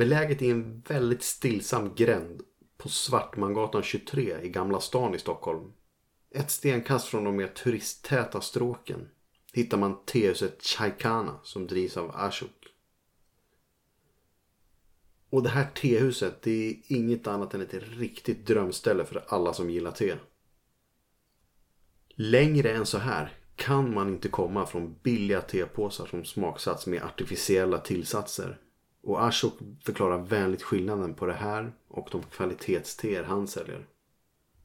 Beläget i en väldigt stillsam gränd på Svartmangatan 23 i Gamla stan i Stockholm. Ett stenkast från de mer turisttäta stråken hittar man tehuset Chaikana som drivs av Ashok. Och det här tehuset det är inget annat än ett riktigt drömställe för alla som gillar te. Längre än så här kan man inte komma från billiga tepåsar som smaksatts med artificiella tillsatser. Och Ashok förklarar vänligt skillnaden på det här och de kvalitetsteer han säljer.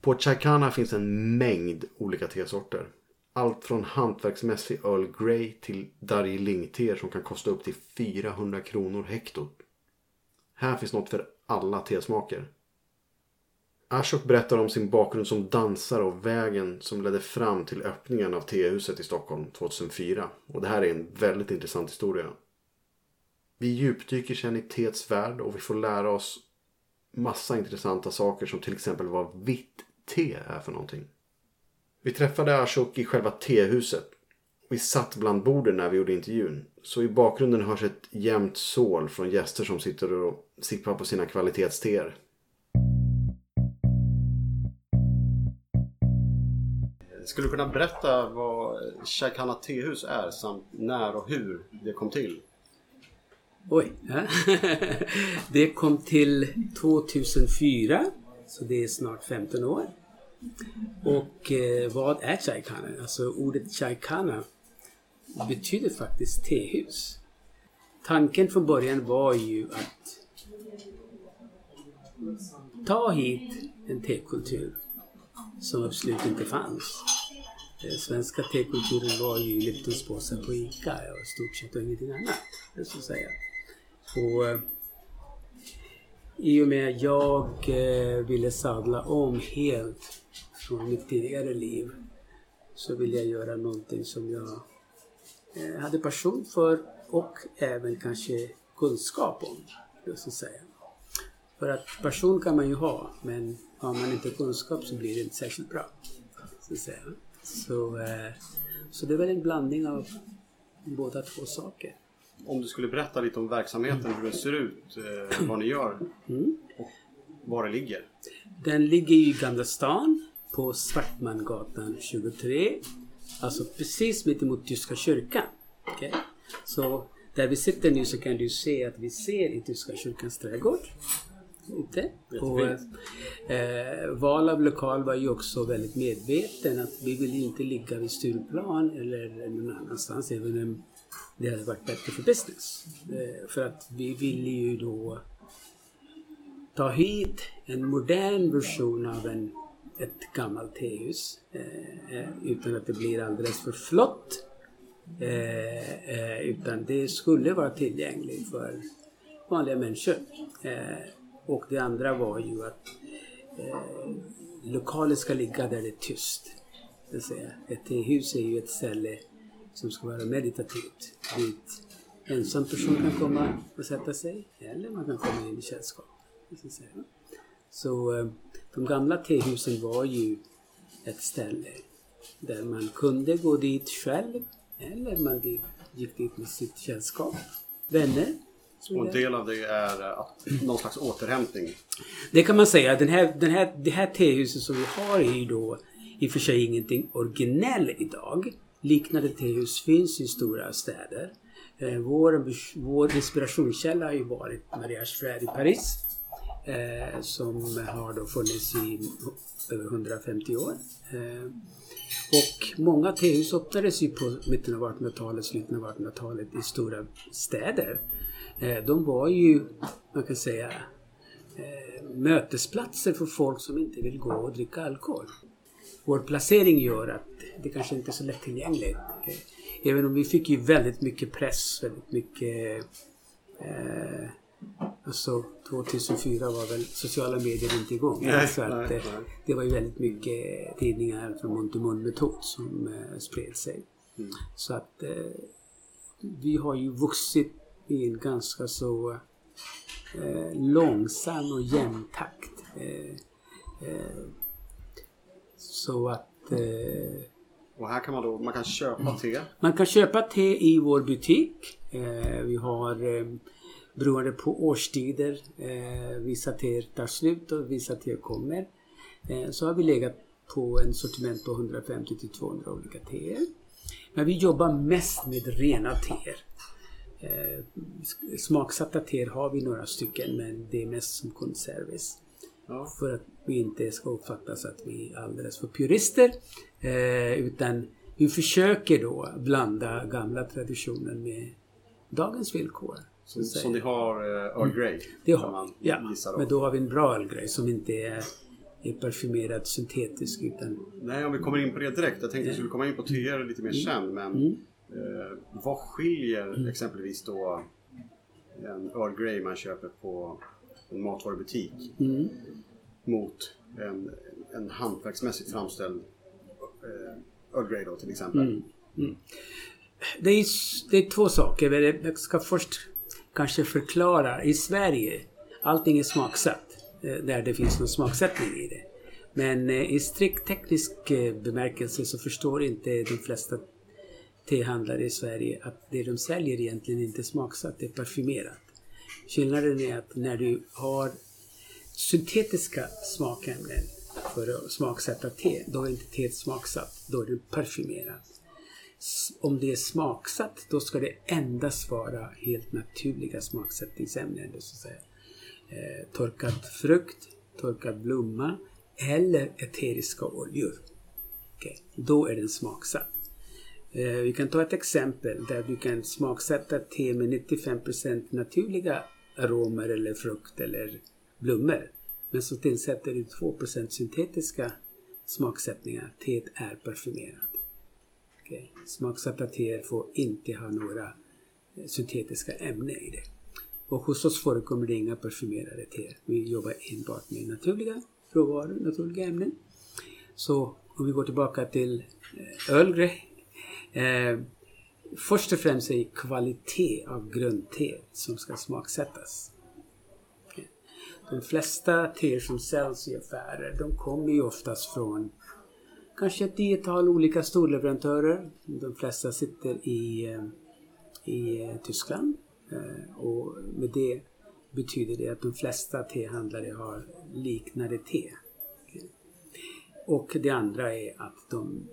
På Chakana finns en mängd olika tesorter. Allt från hantverksmässig Earl Grey till Darjeeling-teer som kan kosta upp till 400 kronor hektot. Här finns något för alla tesmaker. Ashok berättar om sin bakgrund som dansare och vägen som ledde fram till öppningen av tehuset i Stockholm 2004. Och det här är en väldigt intressant historia. Vi djupdyker sedan i teets värld och vi får lära oss massa intressanta saker som till exempel vad vitt te är för någonting. Vi träffade Ashok i själva tehuset. Vi satt bland borden när vi gjorde intervjun. Så i bakgrunden hörs ett jämnt sål från gäster som sitter och sippar på sina kvalitetsteer. Skulle du kunna berätta vad Shakana tehus är samt när och hur det kom till? Oj. Ja. det kom till 2004. Så det är snart 15 år. Och eh, vad är Chaikana? Alltså ordet Chaikana betyder faktiskt tehus. Tanken från början var ju att ta hit en tekultur som absolut inte fanns. Den svenska tekulturen var ju Liptons påsar på ICA och stort sett och ingenting annat. Så att säga. Och, eh, I och med att jag eh, ville sadla om helt från mitt tidigare liv så ville jag göra någonting som jag eh, hade passion för och även kanske kunskap om. Så att säga. För att passion kan man ju ha men har man inte kunskap så blir det inte särskilt bra. Så, att säga. så, så det är väl en blandning av båda två saker. Om du skulle berätta lite om verksamheten, hur den ser ut, eh, vad ni gör mm. och var det ligger? Den ligger i Gamla stan på Svartmangatan 23. Alltså precis mittemot Tyska kyrkan. Okay? Så där vi sitter nu så kan du se att vi ser i Tyska kyrkans trädgård. Ute. Och, eh, val av lokal var ju också väldigt medveten att vi vill inte ligga vid Stureplan eller någon annanstans även om det hade varit bättre för business. Eh, för att vi ville ju då ta hit en modern version av en ett gammalt tehus eh, eh, utan att det blir alldeles för flott. Eh, eh, utan det skulle vara tillgängligt för vanliga människor. Eh, och det andra var ju att eh, lokalen ska ligga där det är tyst. Det säga, ett tehus är ju ett ställe som ska vara meditativt. Dit ensam person kan komma och sätta sig eller man kan komma in i sällskap. Så de gamla tehusen var ju ett ställe där man kunde gå dit själv eller man gick dit med sitt sällskap, vänner. Och en del av det är att, någon slags återhämtning? Det kan man säga. Den här, den här, det här tehuset som vi har är ju då i och för sig ingenting originell idag. Liknande tehus finns i stora städer. Eh, vår, vår inspirationskälla har ju varit Mariage Frère i Paris eh, som har då funnits i över 150 år. Eh, och många tehus öppnades ju på mitten av 1800-talet, slutet av 1800-talet i stora städer. Eh, de var ju, man kan säga, eh, mötesplatser för folk som inte vill gå och dricka alkohol. Vår placering gör att det kanske inte är så lättillgängligt. Eh, även om vi fick ju väldigt mycket press, väldigt mycket eh, Alltså 2004 var väl sociala medier inte igång. Nej, så att, nej, nej. Det var ju väldigt mycket tidningar från mun till mun metod som eh, spred sig. Mm. Så att eh, vi har ju vuxit i en ganska så eh, långsam och jämn takt. Eh, eh så att... Eh, och här kan man då man kan köpa te? Man kan köpa te i vår butik. vi har beroende på årstider. Eh, vissa teer tar slut och vissa teer kommer. Eh, så har vi legat på en sortiment på 150 till 200 olika teer. Men vi jobbar mest med rena teer. Eh, smaksatta teer har vi några stycken men det är mest som kundservice. Ja. För att vi inte ska uppfattas att vi är alldeles för purister. Eh, utan vi försöker då blanda gamla traditioner med dagens villkor. Som, som ni har eh, Earl Grey? Det har man. Ja, men då har vi en bra ölgrej som inte är, är parfymerad syntetisk utan Nej, om vi kommer in på det direkt. Jag tänkte att vi skulle komma in på teer lite mer sen. Men Mm. eh, vad skiljer exempelvis då en Earl Grey man köper på en matvarubutik mm, mot en, en hantverksmässigt framställd eh, Earl Grey då till exempel? Mm. det, är, det är två saker. Jag ska först kanske förklara. I Sverige, allting är smaksatt. eh, Där det finns någon smaksättning i det. Men eh, i strikt teknisk eh, bemärkelse så förstår inte de flesta tehandlare i Sverige att det de säljer egentligen inte är smaksatt, det är parfymerat. Skillnaden är att när du har syntetiska smakämnen för att smaksätta te, då är inte teet smaksatt, då är det parfymerat. Om det är smaksatt, då ska det endast vara helt naturliga smaksättningsämnen. Det så att säga. Eh, torkad frukt, torkad blomma eller eteriska oljor. Okay. Då är den smaksatt. Eh, vi kan ta ett exempel där du kan smaksätta te med 95% naturliga aromer eller frukt eller blommor. Men så tillsätter du 2% syntetiska smaksättningar. Teet är parfymerat. Okay. Smaksatta teer får inte ha några eh, syntetiska ämnen i det. Och hos oss förekommer det inga parfymerade teer. Vi jobbar enbart med naturliga råvaror, naturliga ämnen. Så om vi går tillbaka till eh, Ölgre Eh, först och främst är det kvalitet av grundte som ska smaksättas. De flesta teer som säljs i affärer, de kommer ju oftast från kanske ett tiotal olika storleverantörer. De flesta sitter i, eh, i Tyskland. Eh, och med det betyder det att de flesta tehandlare har liknande te. Och det andra är att de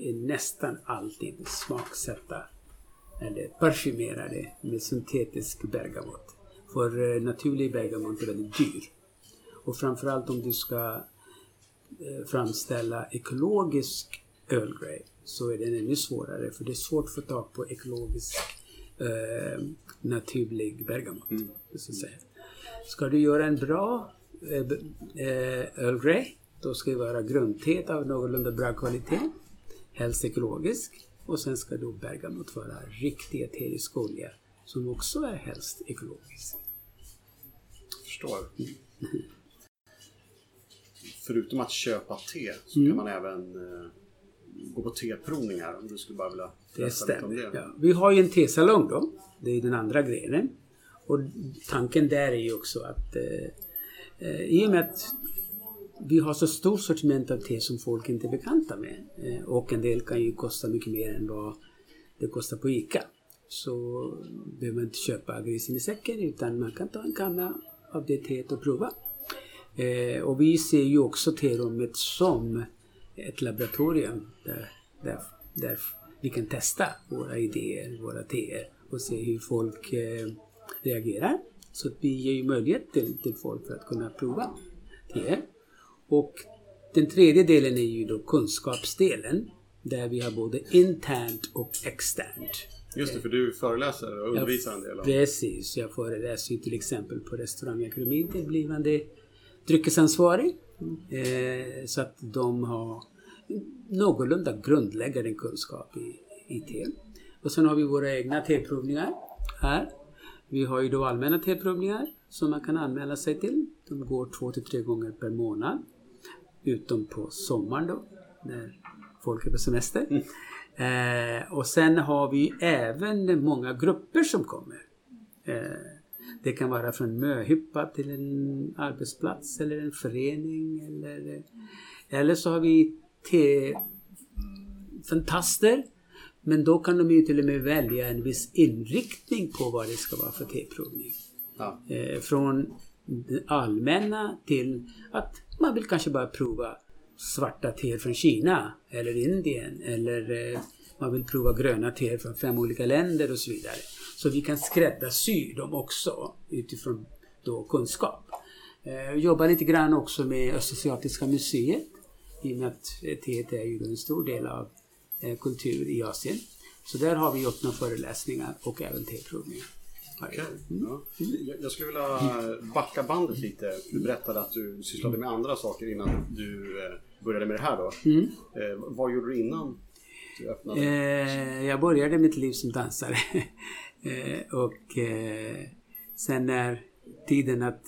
är nästan alltid smaksatta eller parfymerade med syntetisk bergamott. För eh, naturlig bergamott är väldigt dyr. Och framförallt om du ska eh, framställa ekologisk Earl Grey så är den ännu svårare för det är svårt att få tag på ekologisk eh, naturlig bergamott. Så att säga. Ska du göra en bra eh, b- eh, Earl Grey då ska det vara grundteet av någorlunda bra kvalitet. Helst ekologisk. Och sen ska då bergamott vara riktig eterisk olja som också är helst ekologisk. Förstår. Förutom att köpa te så Mm. kan man även eh, gå på teprovningar om du skulle bara vilja Det berätta lite om stämmer. det. Ja. Vi har ju en tesalong då. Det är den andra grenen. Och tanken där är ju också att eh, eh, i och med att vi har så stort sortiment av te som folk inte är bekanta med eh, och en del kan ju kosta mycket mer än vad det kostar på ICA. Så behöver man inte köpa grisen i säcken utan man kan ta en kanna av det teet och prova. Eh, och vi ser ju också terummet som ett laboratorium där, där, där vi kan testa våra idéer, våra teer och se hur folk eh, reagerar. Så vi ger ju möjlighet till, till folk för att kunna prova teer. Och den tredje delen är ju då kunskapsdelen där vi har både internt och externt. Just det, för du föreläser och undervisar en del om Precis, jag föreläser ju till exempel på restaurangakademin till blivande dryckesansvarig. Eh, så att de har någorlunda grundläggande kunskap i, i te. Och sen har vi våra egna teprovningar här. Vi har ju då allmänna teprovningar som man kan anmäla sig till. De går två till tre gånger per månad. Utom på sommaren då, när folk är på semester. Eh, och sen har vi även många grupper som kommer. Eh, det kan vara från möhippa till en arbetsplats eller en förening. Eller, eller så har vi te fantaster Men då kan de ju till och med välja en viss inriktning på vad det ska vara för teprovning. Ja. Eh, från det allmänna till att man vill kanske bara prova svarta teer från Kina eller Indien eller eh, man vill prova gröna teer från fem olika länder och så vidare. Så vi kan skräddarsy dem också utifrån då kunskap. Jag jobbar lite grann också med Östasiatiska museet i och med att eh, teet är ju en stor del av eh, kultur i Asien. Så där har vi gjort några föreläsningar och även teprovningar. Ja. Jag- skulle vilja backa bandet lite. Du berättade att du sysslade med andra saker innan du eh, började med det här då. Mm. Eh, Vad gjorde du innan du öppnade? Eh, jag började mitt liv som dansare. eh, och eh, sen när tiden att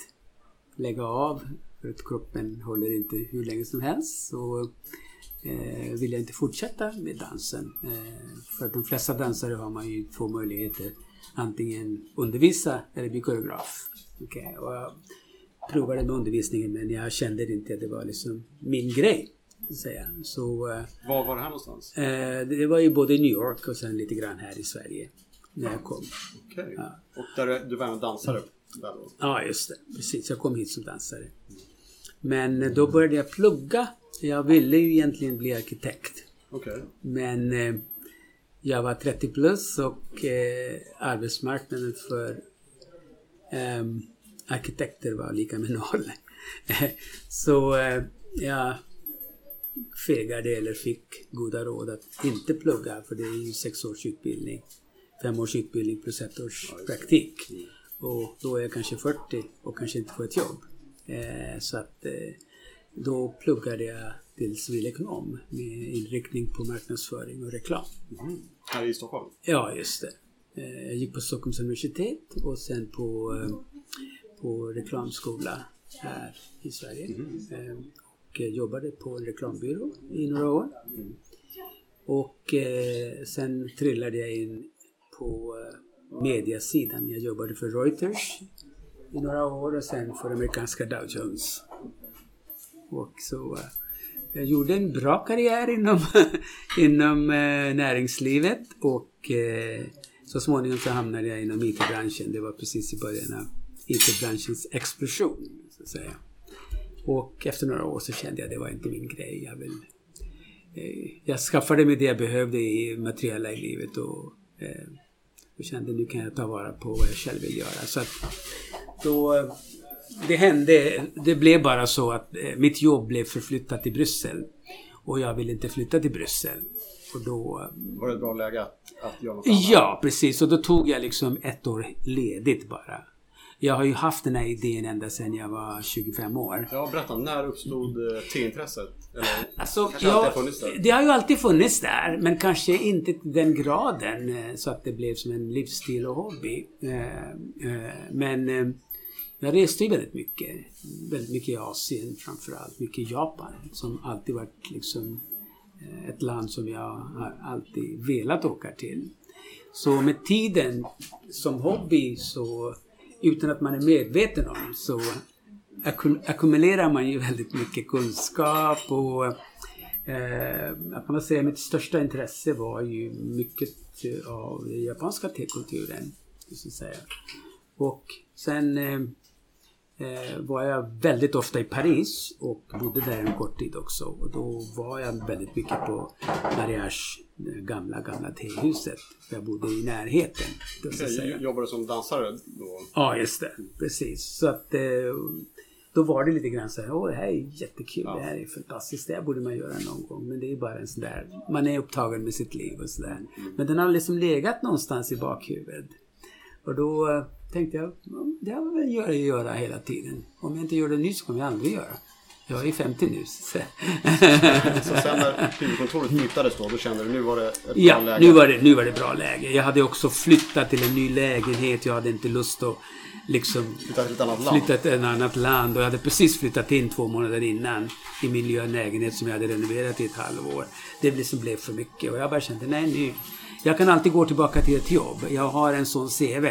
lägga av, för att kroppen håller inte hur länge som helst, så eh, vill jag inte fortsätta med dansen. Eh, för att de flesta dansare har man ju två möjligheter. Antingen undervisa eller bli koreograf. Okej, och jag provade med undervisningen men jag kände inte att det var liksom min grej. Säga. så eh, Var var det här någonstans? Eh, det var ju både i New York och sen lite grann här i Sverige. När jag kom. Okej. Ja. Och där du, var dansare? Där då? Ja, just det. Precis. Jag kom hit som dansare. Men då började jag plugga. Jag ville ju egentligen bli arkitekt. Okej. Men eh, jag var 30 plus och eh, arbetsmarknaden för ehm, arkitekter var lika med noll. Så eh, jag fegade eller fick goda råd att inte plugga för det är ju sex års utbildning. Fem års utbildning plus ett års praktik. Och då är jag kanske 40 och kanske inte får ett jobb. Eh, så att eh, då pluggade jag till civilekonom med inriktning på marknadsföring och reklam. Mhm. Här i Stockholm? Ja, just det. Eh, Jag gick på Stockholms universitet och sen på, eh, på reklamskola här i Sverige. Eh, Och jobbade på en reklambyrå i några år. Och eh, sen trillade jag in på mediasidan. Jag jobbade för Reuters i några år och sen för amerikanska Dow Jones. Och så jag gjorde en bra karriär inom, inom eh, näringslivet och eh, så småningom så hamnade jag inom IT-branschen. Det var precis i början av IT-branschens explosion. Så att säga. Och efter några år så kände jag att det var inte min grej. Jag, vill, eh, jag skaffade mig det jag behövde i materiella i livet och, och kände nu kan jag ta vara på vad jag själv vill göra. Så att då, det hände, det blev bara så att eh, mitt jobb blev förflyttat till Bryssel. Och jag ville inte flytta till Bryssel. Och då... eh, Var det ett bra läge att, att göra något annat? Ja, precis. Och då tog jag liksom ett år ledigt bara. Jag har ju haft den här idén ända sedan jag var 25 år. Ja, berätta. När uppstod eh, teintresset? Eller, Alltså, jag, det har ju alltid funnits där, men kanske inte till den graden så att det blev som en livsstil och hobby. Men jag reste ju väldigt mycket. Väldigt mycket i Asien framförallt. Mycket i Japan som alltid varit liksom eh, ett land som jag har alltid velat åka till. Så med tiden som hobby så utan att man är medveten om så ackumulerar man ju väldigt mycket kunskap och eh, jag kan man säga mitt största intresse var ju mycket eh, av den japanska tekulturen. Så att säga. Och sen eh, var jag väldigt ofta i Paris och bodde där en kort tid också. Och då var jag väldigt mycket på Mariage, det gamla, gamla tehuset. Jag bodde i närheten. Jobbade du som dansare då? Ja, just det. Precis. Så att eh, då var det lite grann så här, åh det här är jättekul, Ja. det här är fantastiskt, det här borde man göra någon gång. Men det är bara en sån där, man är upptagen med sitt liv och sådär. Men den har liksom legat någonstans i bakhuvudet. Och då eh, tänkte jag, "Ja, det har jag väl göra, göra hela tiden. Om jag inte gör det nu så kommer jag aldrig göra. Jag är 50 nu. Så. Så sen när huvudkontoret flyttades då, då kände du nu var det ett bra Ja, läge? nu var, det, nu var det bra läge. Jag hade också flyttat till en ny lägenhet. Jag hade inte lust att liksom Flyttat till ett annat land? flyttat till ett annat land. Och jag hade precis flyttat in två månader innan i min nya lägenhet som jag hade renoverat i ett halvår. Det liksom blev för mycket och jag bara kände, nej nu. Jag kan alltid gå tillbaka till ett jobb. Jag har en sån CV.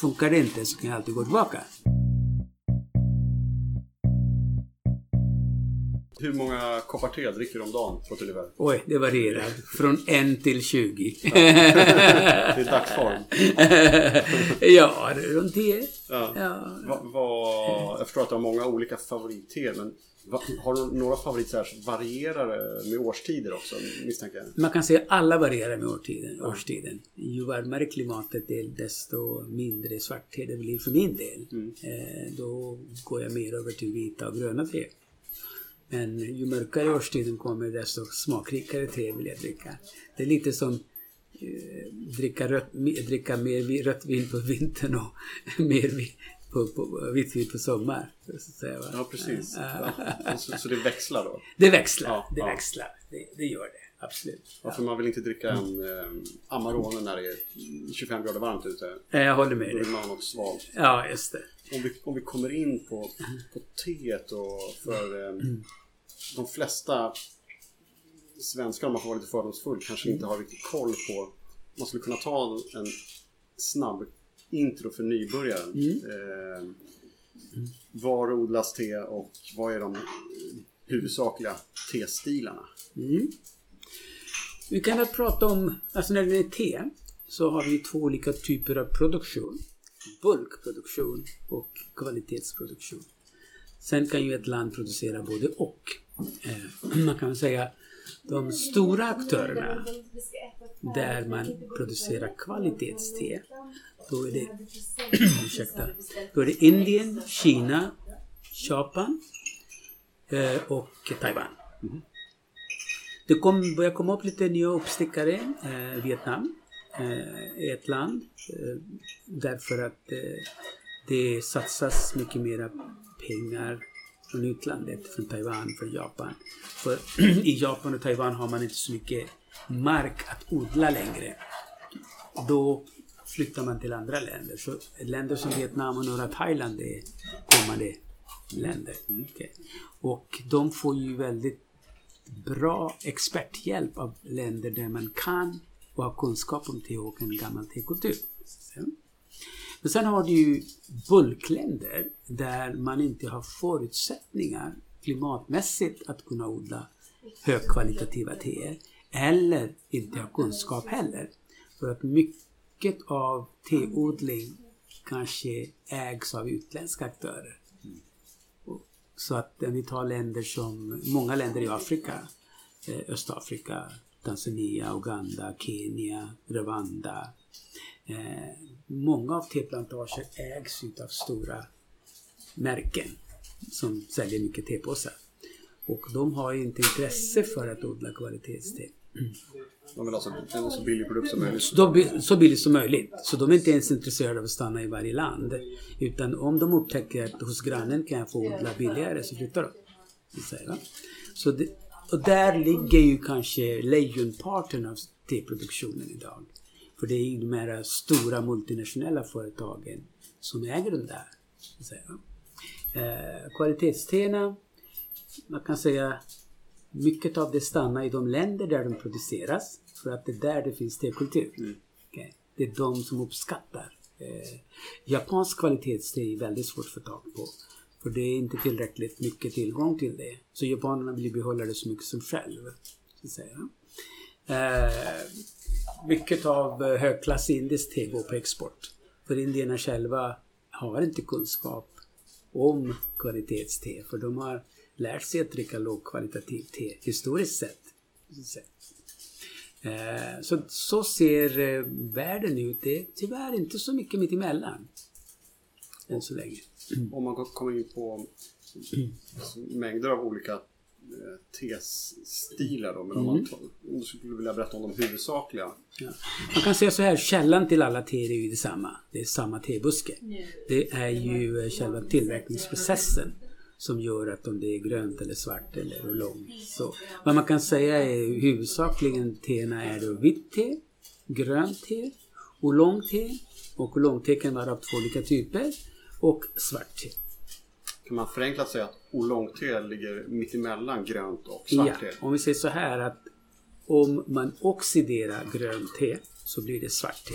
Funkar det inte så kan Hur många koppar te dricker du om dagen på ungefär? Oj, det varierar. Från en till 20. Det är dagsform. ja, runt 10. Ja. Ja. Va, va, jag förstår att du har många olika favoritteer men va, har du några varierar det med årstider också misstänker jag? Man kan säga att alla varierar med årstiden. årstiden. Ju varmare klimatet är desto mindre svart te det blir för min del. Eh, då går jag mer över till vita och gröna te. Men ju mörkare årstiden kommer desto smakrikare te vill jag dricka. Det är lite som eh, dricka, rött, dricka mer rött vin på vintern och mer på, på, vitt vin på sommar. Så säga, va? Ja precis. Ja. Så, så det växlar då? Det växlar. Ja, det ja. växlar. Det, det gör det. Absolut. Ja, för man vill inte dricka en eh, Amarone när det är 25 grader varmt ute. Eh, Jag håller med Då dig. vill man ha något svalt. Ja, just det. Om vi, om vi kommer in på, på teet och för eh, de flesta svenskar, om man får vara lite fördomsfull, kanske inte har riktigt koll på. Man skulle kunna ta en snabb intro för nybörjaren. Eh, var odlas te och vad är de huvudsakliga testilarna? Mm. Vi kan väl prata om, alltså när det är te, så har vi två olika typer av produktion. Bulkproduktion och kvalitetsproduktion. Sen kan ju ett land producera både och. Eh, man kan säga de stora aktörerna där man producerar kvalitetste, då är det, ursäkta, då är det Indien, Kina, Japan eh, och Taiwan. Mm-hmm. Det kom, börjar komma upp lite nya uppstickare. Eh, Vietnam eh, är ett land. Eh, därför att eh, det satsas mycket mera pengar från utlandet, från Taiwan, från Japan. För i Japan och Taiwan har man inte så mycket mark att odla längre. Då flyttar man till andra länder. Så länder som Vietnam och norra Thailand är kommande länder. Okej. Och de får ju väldigt bra experthjälp av länder där man kan och har kunskap om te och en gammal tekultur. Så. Men sen har du ju bulkländer där man inte har förutsättningar klimatmässigt att kunna odla högkvalitativa teer eller inte har kunskap heller. För att mycket av teodling kanske ägs av utländska aktörer. Så att om vi tar länder som, många länder i Afrika, eh, Östafrika, Tanzania, Uganda, Kenya, Rwanda. Eh, Många av teplantager ägs utav stora märken som säljer mycket tepåsar. Och de har ju inte intresse för att odla kvalitetste. De vill alltså en så billig produkt som möjligt. Så, bi- så billigt som möjligt. Så de är inte ens intresserade av att stanna i varje land. Utan om de upptäcker att hos grannen kan jag få odla billigare så flyttar de. Så, så det, och där ligger ju kanske lejonparten av teproduktionen idag. För det är ju de här stora multinationella företagen som äger den där. Eh, kvalitetsteerna, man kan säga mycket av det stannar i de länder där de produceras. För att det är där det finns tekultur. Okej. Det är de som uppskattar. Eh, japansk kvalitetste är väldigt svårt att få tag på. För det är inte tillräckligt mycket tillgång till det. Så japanerna vill behålla det så mycket som själv. Så att säga. Eh, mycket av eh, högklassig indisk te går på export. För indierna själva har inte kunskap om kvalitetste. För de har lärt sig att dricka lågkvalitativt te historiskt sett. Eh, så Så, ser eh, världen ut. Det är tyvärr inte så mycket mitt emellan. Än så länge. Om man kommer in på mm, mängder av olika testilar då. Men om, man, tar- om du skulle vilja berätta om de huvudsakliga. Ja. Man kan säga så här, källan till alla teer är ju detsamma. Det är samma tebuske. Det är ju eh, själva tillverkningsprocessen som gör att om det är grönt eller svart eller oolong. Så vad man kan säga är huvudsakligen teerna är då vitt te, grönt te, oolong te och oolong-te kan vara av två olika typer och svart te. Kan man förenklat säga att oolong-te ligger mittemellan grönt och svart Ja, te? om vi säger så här att om man oxiderar grönt te så blir det svart te.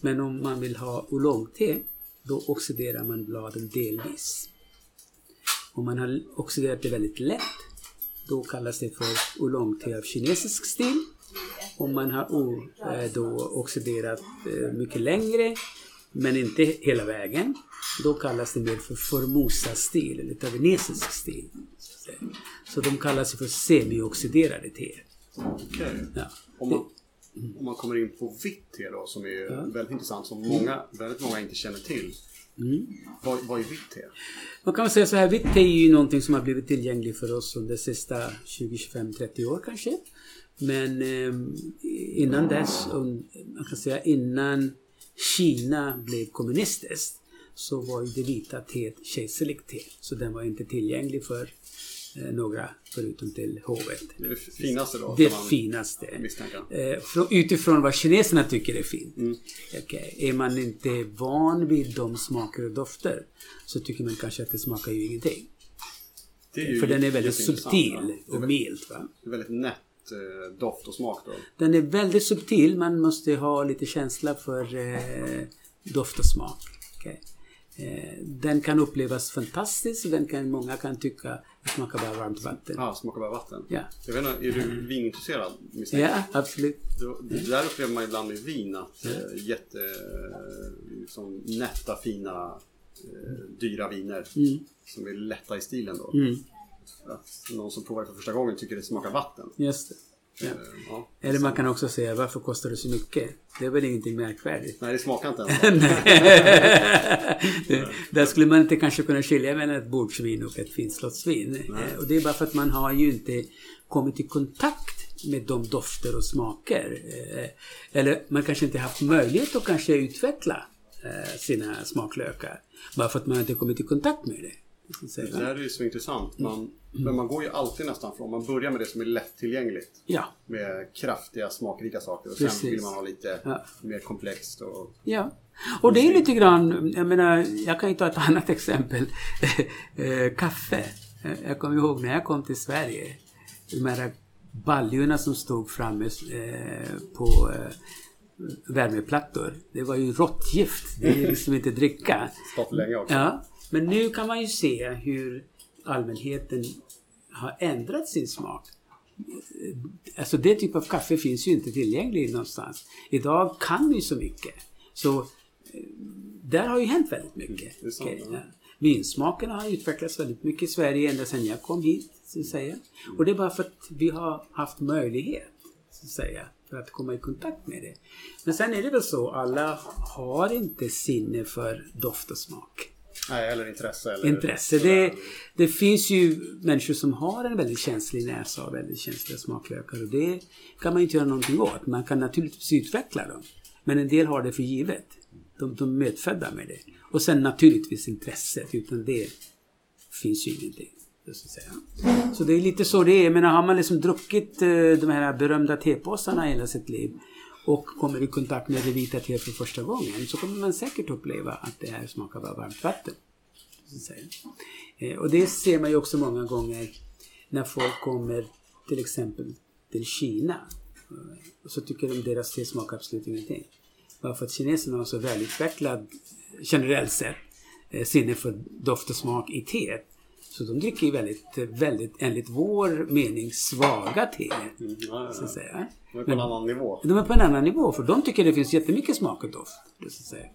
Men om man vill ha oolong-te då oxiderar man bladen delvis. Om man har oxiderat det väldigt lätt, då kallas det för oolong-te av kinesisk stil. Om man har o, eh, då oxiderat eh, mycket längre, men inte hela vägen, då kallas det mer för Formosa-stil, eller taiwanesisk stil. Så de kallas för semioxiderade teer. Okej. Ja. Om, man, om man kommer in på vitt te då, som är väldigt intressant, som många, väldigt många inte känner till. Mm. Vad, vad är vitt te? Man kan säga så här, vitt te är ju någonting som har blivit tillgängligt för oss under de sista 20, 25, 30 år kanske. Men eh, innan dess, man kan säga innan Kina blev kommunistiskt så var ju det vita teet kejserligt te. Så den var inte tillgänglig för eh, några förutom till hovet. Det det finaste då? Det finaste. Eh, frå- utifrån vad kineserna tycker är fint. Mm. Okej, Är man inte van vid de smaker och dofter så tycker man kanske att det smakar ju ingenting. Ju För den är väldigt subtil och mild. Va? väldigt nätt eh, doft och smak då. Den är väldigt subtil. Man måste ha lite känsla för eh, doft och smak. Okej. Eh, den kan upplevas fantastisk den kan, många kan tycka det smakar bara varmt vatten. Ja, smakar bara vatten. Ja, Jag vet inte, är du vinintresserad? misstänker ja absolut. Det, det där upplever man ibland med vin att eh, jätte liksom, nätta, fina, eh, dyra viner Mm. som är lätta i stilen då. Mm, Att någon som provar det för första gången tycker det smakar vatten. just det. Ja. Eh, ja. Eller man kan också säga varför kostar det så mycket? Det är väl ingenting märkvärdigt. Nej, det smakar inte ens. Det- Där skulle man inte kanske kunna skilja mellan ett bordsvin och ett finslottsvin. Eh, Och det är bara för att man har ju inte kommit i kontakt med de dofter och smaker. Eh, Eller man kanske inte haft möjlighet att kanske utveckla sina smaklökar. Bara för att man inte kommit i kontakt med det. Det här är ju så intressant. Man, men man går ju alltid nästan från, man börjar med det som är lättillgängligt. Ja, Med kraftiga, smakrika saker. Och Precis. sen vill man ha lite Ja. mer komplext. Och, Ja. Och det är lite grann, jag menar, jag kan ju ta ett annat exempel. Eh, Kaffe. Eh, Jag kommer ihåg när jag kom till Sverige. De här baljorna som stod framme eh, på värmeplattor. Det var ju råttgift. Det är liksom inte dricka. stått länge också. Ja, men nu kan man ju se hur allmänheten har ändrat sin smak. Alltså det typ av kaffe finns ju inte tillgänglig någonstans. Idag kan vi så mycket. Så eh, där har ju hänt väldigt mycket. Det sant, ja. Vinsmakerna har utvecklats väldigt mycket i Sverige ända sedan jag kom hit. Så att säga. Och det är bara för att vi har haft möjlighet så att säga, för att komma i kontakt med det. Men sen är det väl så, alla har inte sinne för doft och smak. Nej, eller intresse. Eller Intresse. Det, det finns ju människor som har en väldigt känslig näsa och väldigt känsliga smaklökar och det kan man inte göra någonting åt. Man kan naturligtvis utveckla dem. Men en del har det för givet. De, de är medfödda med det. Och sen naturligtvis intresset. Utan det finns ju ingenting. Så, så det är lite så det är. Men har man liksom druckit eh, de här berömda tepåsarna hela sitt liv och kommer i kontakt med det vita teet för första gången så kommer man säkert uppleva att det här smakar bara varmt vatten. Så att säga. Eh, och det ser man ju också många gånger när folk kommer till exempel till Kina. Och så tycker de deras te smakar absolut ingenting. Bara för att kineserna har så välutvecklad, generellt sett, eh, sinne för doft och smak i teet. Så de dricker ju väldigt, väldigt, enligt vår mening, svaga te. Mm, ja, Så ja, att säga. De är på en annan nivå. De är på en annan nivå för de tycker det finns jättemycket smak och doft. Så, att säga.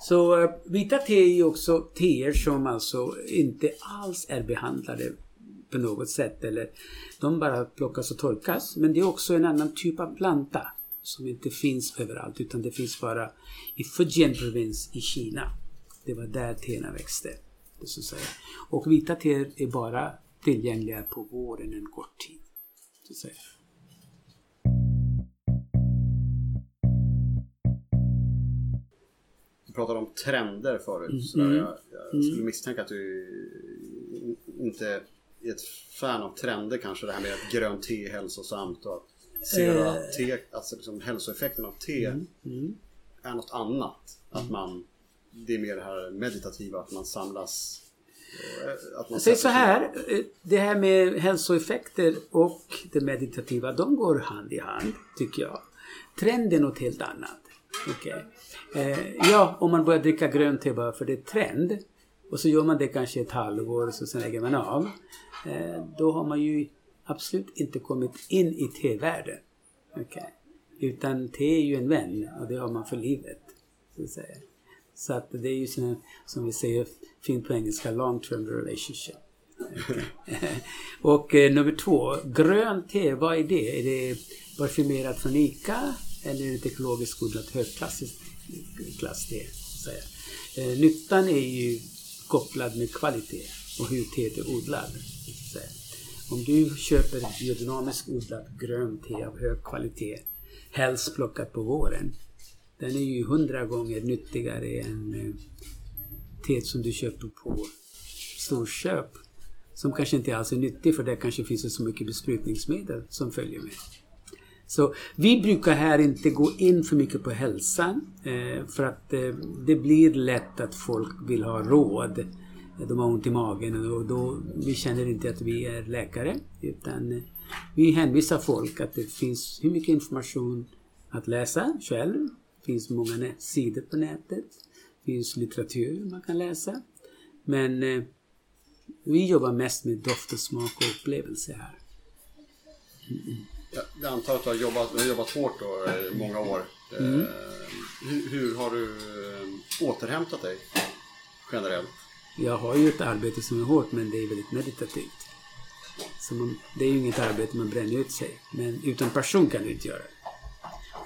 så eh, vita te är ju också teer som alltså inte alls är behandlade på något sätt. Eller de bara plockas och torkas. Men det är också en annan typ av planta som inte finns överallt utan det finns bara i Fujian provins i Kina. Det var där teerna växte. Så att säga. Och vita teer är bara tillgängliga på våren en kort tid. Så att säga. Du pratade om trender förut. Mm. Så där jag, jag skulle misstänka att du inte är ett fan av trender kanske. Det här med att grönt te är hälsosamt och att ser du att te, alltså liksom hälsoeffekten av te Mm. är något annat. Att man, det är mer det här meditativa, att man samlas. eh, Att man Säg så här, eh, det här med hälsoeffekter och det meditativa, de går hand i hand, tycker jag. Trend är något helt annat. Okej. Eh, ja, om man börjar dricka grönt te bara för det är trend, Och så gör man det kanske ett halvår och så sen lägger man av. Eh, då har man ju absolut inte kommit in i tevärlden. Okay. Utan te är ju en vän och det har man för livet. Så att, säga. Så att det är ju såna, som vi säger fint på engelska, long term relationship. Och eh, nummer två, grönt te, vad är det? Är det parfymerat från ICA eller är det ett ekologiskt odlat högklassigt klass te? Eh, nyttan är ju kopplad med kvalitet och hur teet är odlad. Om du köper biodynamiskt odlat grönt te av hög kvalitet, helst plockat på våren, den är ju hundra gånger nyttigare än eh, teet som du köper på storköp. Som kanske inte alls är nyttig för det kanske finns så mycket besprutningsmedel som följer med. Så vi brukar här inte gå in för mycket på hälsan eh, för att eh, det blir lätt att folk vill ha råd. De har ont i magen och då, vi känner inte att vi är läkare utan vi hänvisar folk att det finns hur mycket information att läsa själv. Finns många sidor på nätet. Det finns litteratur man kan läsa. Men vi jobbar mest med doft och smak och upplevelse här. Mm. Jag antar att du har jobbat, du har jobbat hårt då i många år. Mm. Hur, hur, har du eh, återhämtat dig generellt? Jag har ju ett arbete som är hårt men det är väldigt meditativt. Så man, det är ju inget arbete man bränner ut sig. Men utan passion kan du inte göra det.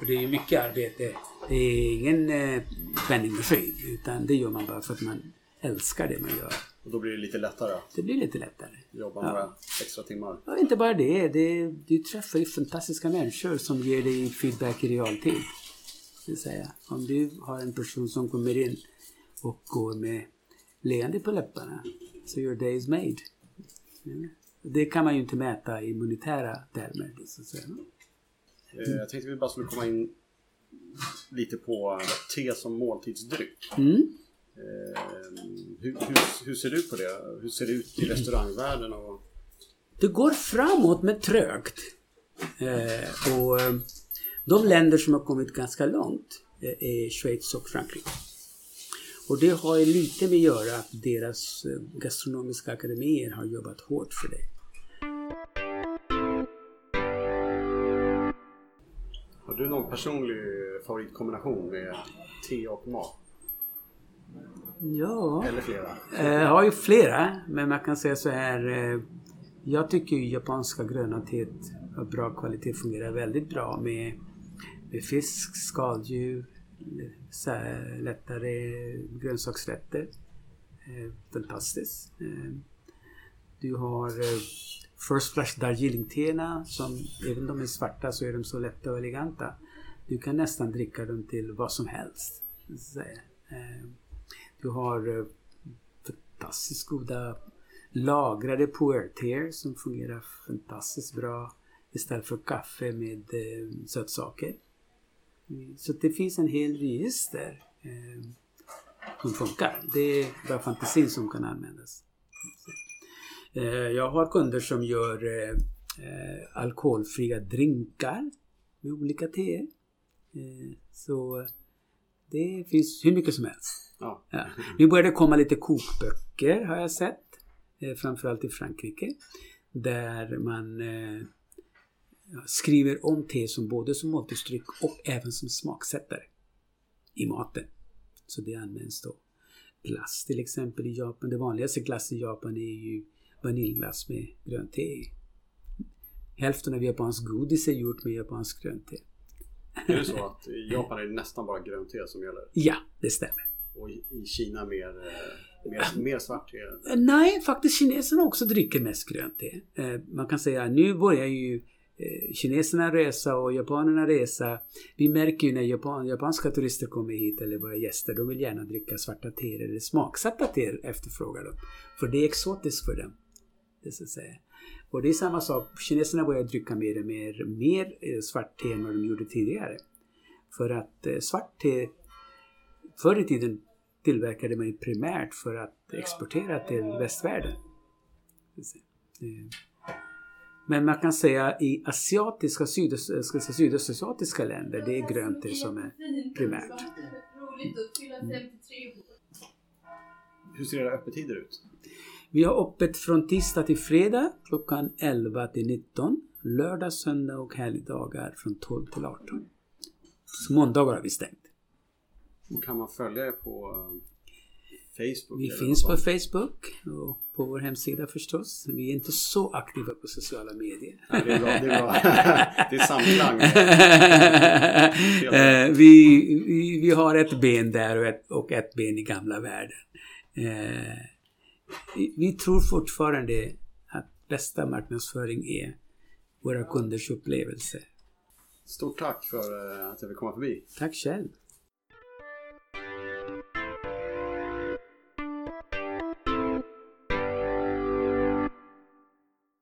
För det är ju mycket arbete. Det är ingen eh, penningmaskin. Utan det gör man bara för att man älskar det man gör. Och då blir det lite lättare? Det blir lite lättare. Jobba ja. några extra timmar? Ja, inte bara det. det. Du träffar ju fantastiska människor som ger dig feedback i realtid. Det säga. Om du har en person som kommer in och går med leende på läpparna. Så your day is made. Det kan man ju inte mäta i monetära termer. Så att säga. Mm. Jag tänkte vi bara skulle komma in lite på te som måltidsdryck. Mm. Ehm, hur, hur, hur, ser du på det? Hur ser det ut i restaurangvärlden? Och... Det går framåt men trögt. Eh, och eh, de länder som har kommit ganska långt eh, är Schweiz och Frankrike. Och det har lite med att göra att deras eh, gastronomiska akademier har jobbat hårt för det. Du någon personlig favoritkombination med te och mat? Ja. Eller flera? Jag har ju flera, men man kan säga så här. Eh, jag tycker ju japanska gröna teet av bra kvalitet fungerar väldigt bra med, med fisk, skaldjur, lättare grönsaksrätter. Eh, fantastiskt. Du har eh, First Flash Darjeeling-teerna som även om de är svarta så är de så lätta och eleganta. Du kan nästan dricka dem till vad som helst. Eh, du har eh, fantastiskt goda lagrade puerter som fungerar fantastiskt bra istället för kaffe med eh, sötsaker. Så det finns en hel register eh, som funkar. Det är bara fantasin som kan användas. Eh, jag har kunder som gör eh, eh alkoholfria drinkar med olika teer. Så det finns hur mycket som helst. Ja. Ja. Nu börjar det komma lite kokböcker har jag sett. Framförallt i Frankrike. Där man skriver om te som både som måltidsdryck och även som smaksättare i maten. Så det används då. Glass till exempel i Japan. Det vanligaste glass i Japan är ju vaniljglass med grönt te i. Hälften av japansk godis är gjort med japansk grönt te. Är det så att i Japan är det nästan bara grönt te som gäller? Ja, det stämmer. Och i Kina mer, eh, mer, mer svart te? Nej, faktiskt kineserna också dricker mest grönt te. Eh, man kan säga nu börjar ju eh, kineserna resa och japanerna resa. Vi märker ju när Japan, japanska turister kommer hit eller våra gäster, de vill gärna dricka svarta te eller smaksatta te efterfrågar de. För det är exotiskt för dem. Det så att säga. Och det är samma sak, kineserna börjar dricka mer och mer, mer svart te än vad de gjorde tidigare. För att svart te Förr i tiden tillverkade man ju primärt för att exportera till västvärlden. Men man kan säga i asiatiska, sydöst, sydöstasiatiska länder, det är grönt te som är primärt. hur ser era öppettider ut? Vi har öppet från tisdag till fredag klockan 11 till 19. Lördag, söndag och helgdagar från 12 till 18. Så måndagar har vi stängt. Kan man följa er på eh, Facebook? Vi finns på? Facebook och på vår hemsida förstås. Vi är inte så aktiva på sociala medier. Ja, det är bra. Det är, bra. det är samklang. Eh, vi, vi, vi har ett ben där och ett, och ett ben i gamla världen. Vi, vi tror fortfarande att bästa marknadsföring är våra kunders upplevelse. Stort tack för eh, att jag fick komma förbi. Tack själv.